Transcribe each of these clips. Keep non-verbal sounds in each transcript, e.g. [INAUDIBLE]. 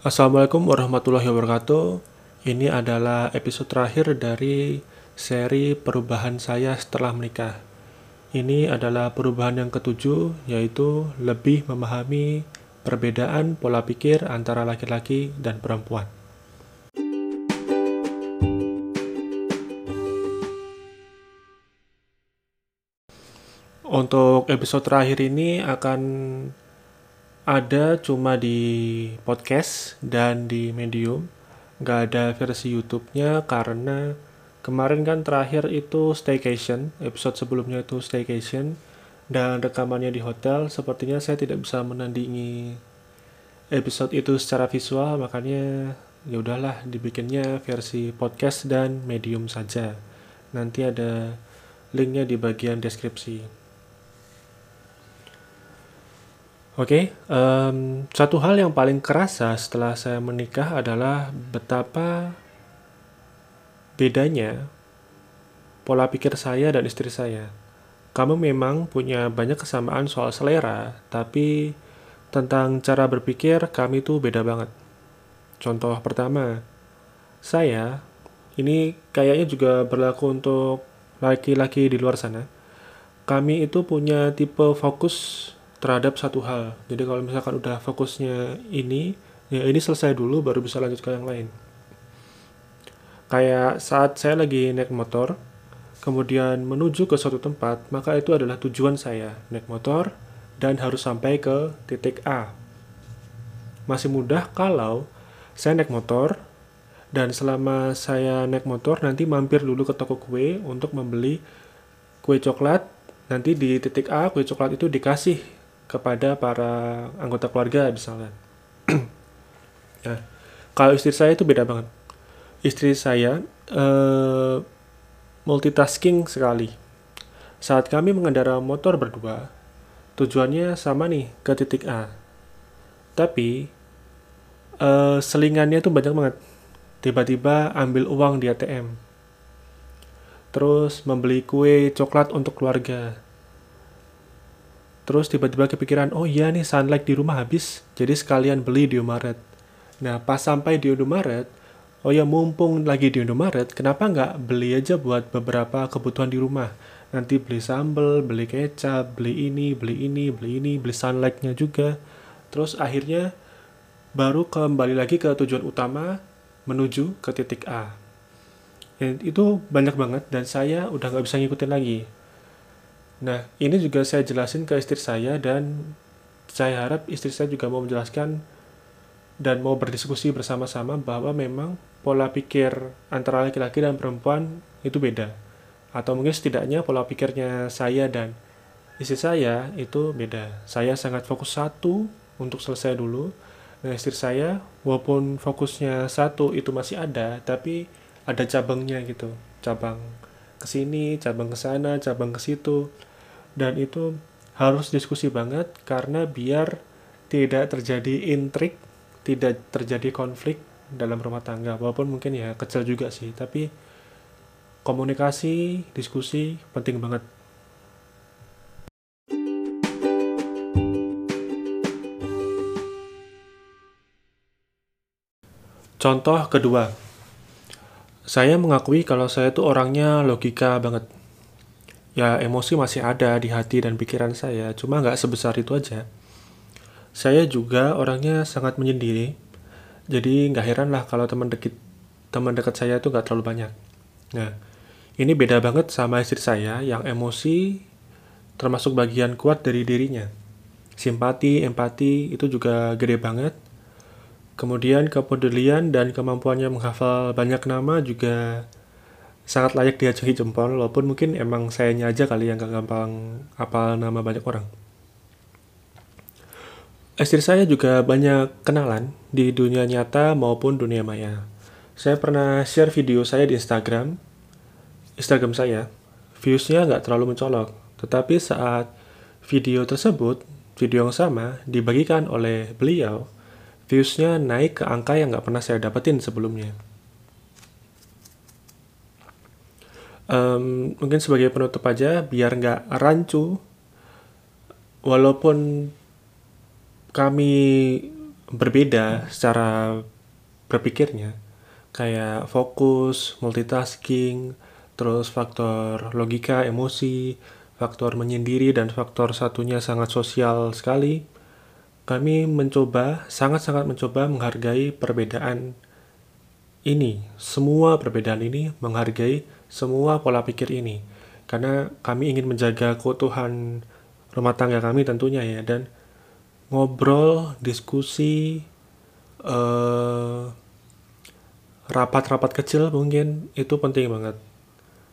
Assalamualaikum warahmatullahi wabarakatuh. Ini adalah episode terakhir dari seri perubahan saya setelah menikah. Ini adalah perubahan yang ketujuh, yaitu lebih memahami perbedaan pola pikir antara laki-laki dan perempuan. Untuk episode terakhir ini akan ada cuma di podcast dan di Medium. Nggak ada versi YouTube-nya karena kemarin kan terakhir itu staycation, episode sebelumnya itu staycation, dan rekamannya di hotel. Sepertinya saya tidak bisa menandingi episode itu secara visual, makanya ya udahlah dibikinnya versi podcast dan Medium saja. Nanti ada linknya di bagian deskripsi. Oke, um, satu hal yang paling kerasa setelah saya menikah adalah betapa bedanya pola pikir saya dan istri saya. Kamu memang punya banyak kesamaan soal selera, tapi tentang cara berpikir kami tuh beda banget. Contoh pertama, saya ini kayaknya juga berlaku untuk laki-laki di luar sana. Kami itu punya tipe fokus terhadap satu hal. Jadi kalau misalkan udah fokusnya ini, ya ini selesai dulu baru bisa lanjut ke yang lain. Kayak saat saya lagi naik motor, kemudian menuju ke suatu tempat, maka itu adalah tujuan saya, naik motor dan harus sampai ke titik A. Masih mudah kalau saya naik motor dan selama saya naik motor nanti mampir dulu ke toko kue untuk membeli kue coklat. Nanti di titik A kue coklat itu dikasih kepada para anggota keluarga misalnya. nah, [CLEARS THROAT] kalau istri saya itu beda banget. Istri saya uh, multitasking sekali. Saat kami mengendara motor berdua, tujuannya sama nih ke titik A. Tapi uh, selingannya tuh banyak banget. Tiba-tiba ambil uang di ATM. Terus membeli kue coklat untuk keluarga Terus tiba-tiba kepikiran, oh iya nih sunlight di rumah habis, jadi sekalian beli di Indomaret. Nah, pas sampai di Indomaret, oh ya mumpung lagi di Indomaret, kenapa nggak beli aja buat beberapa kebutuhan di rumah? Nanti beli sambal, beli kecap, beli ini, beli ini, beli ini, beli sunlightnya juga. Terus akhirnya baru kembali lagi ke tujuan utama menuju ke titik A. Dan itu banyak banget dan saya udah nggak bisa ngikutin lagi Nah, ini juga saya jelasin ke istri saya dan saya harap istri saya juga mau menjelaskan dan mau berdiskusi bersama-sama bahwa memang pola pikir antara laki-laki dan perempuan itu beda. Atau mungkin setidaknya pola pikirnya saya dan istri saya itu beda. Saya sangat fokus satu untuk selesai dulu. Nah, istri saya walaupun fokusnya satu itu masih ada, tapi ada cabangnya gitu. Cabang ke sini, cabang ke sana, cabang ke situ dan itu harus diskusi banget karena biar tidak terjadi intrik, tidak terjadi konflik dalam rumah tangga. Walaupun mungkin ya kecil juga sih, tapi komunikasi, diskusi penting banget. Contoh kedua, saya mengakui kalau saya tuh orangnya logika banget ya emosi masih ada di hati dan pikiran saya, cuma nggak sebesar itu aja. Saya juga orangnya sangat menyendiri, jadi nggak heran lah kalau teman dekat teman dekat saya itu nggak terlalu banyak. Nah, ini beda banget sama istri saya yang emosi termasuk bagian kuat dari dirinya. Simpati, empati itu juga gede banget. Kemudian kepedulian dan kemampuannya menghafal banyak nama juga sangat layak diacungi jempol walaupun mungkin emang sayanya aja kali yang gak gampang apal nama banyak orang. Istri saya juga banyak kenalan di dunia nyata maupun dunia maya. Saya pernah share video saya di Instagram. Instagram saya viewsnya nggak terlalu mencolok tetapi saat video tersebut video yang sama dibagikan oleh beliau viewsnya naik ke angka yang nggak pernah saya dapetin sebelumnya um, mungkin sebagai penutup aja biar nggak rancu walaupun kami berbeda secara berpikirnya kayak fokus, multitasking, terus faktor logika, emosi, faktor menyendiri dan faktor satunya sangat sosial sekali. Kami mencoba, sangat-sangat mencoba menghargai perbedaan ini, semua perbedaan ini menghargai semua pola pikir ini. Karena kami ingin menjaga keutuhan rumah tangga kami tentunya ya dan ngobrol, diskusi, eh, rapat-rapat kecil mungkin itu penting banget.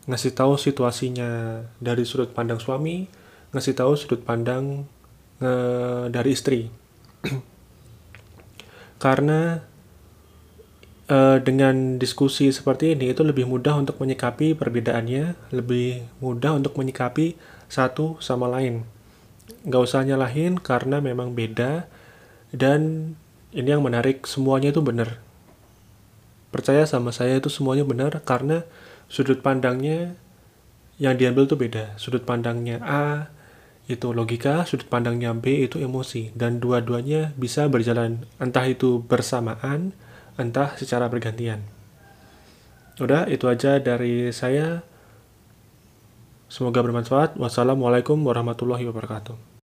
Ngasih tahu situasinya dari sudut pandang suami, ngasih tahu sudut pandang eh, dari istri. [CLEARS THROAT] Karena eh, dengan diskusi seperti ini itu lebih mudah untuk menyikapi perbedaannya, lebih mudah untuk menyikapi satu sama lain. Nggak usah nyalahin karena memang beda dan ini yang menarik semuanya itu benar. Percaya sama saya itu semuanya benar karena sudut pandangnya yang diambil tuh beda. Sudut pandangnya A itu logika sudut pandangnya B itu emosi. Dan dua-duanya bisa berjalan entah itu bersamaan entah secara bergantian udah itu aja dari saya Semoga bermanfaat. Wassalamualaikum warahmatullahi wabarakatuh.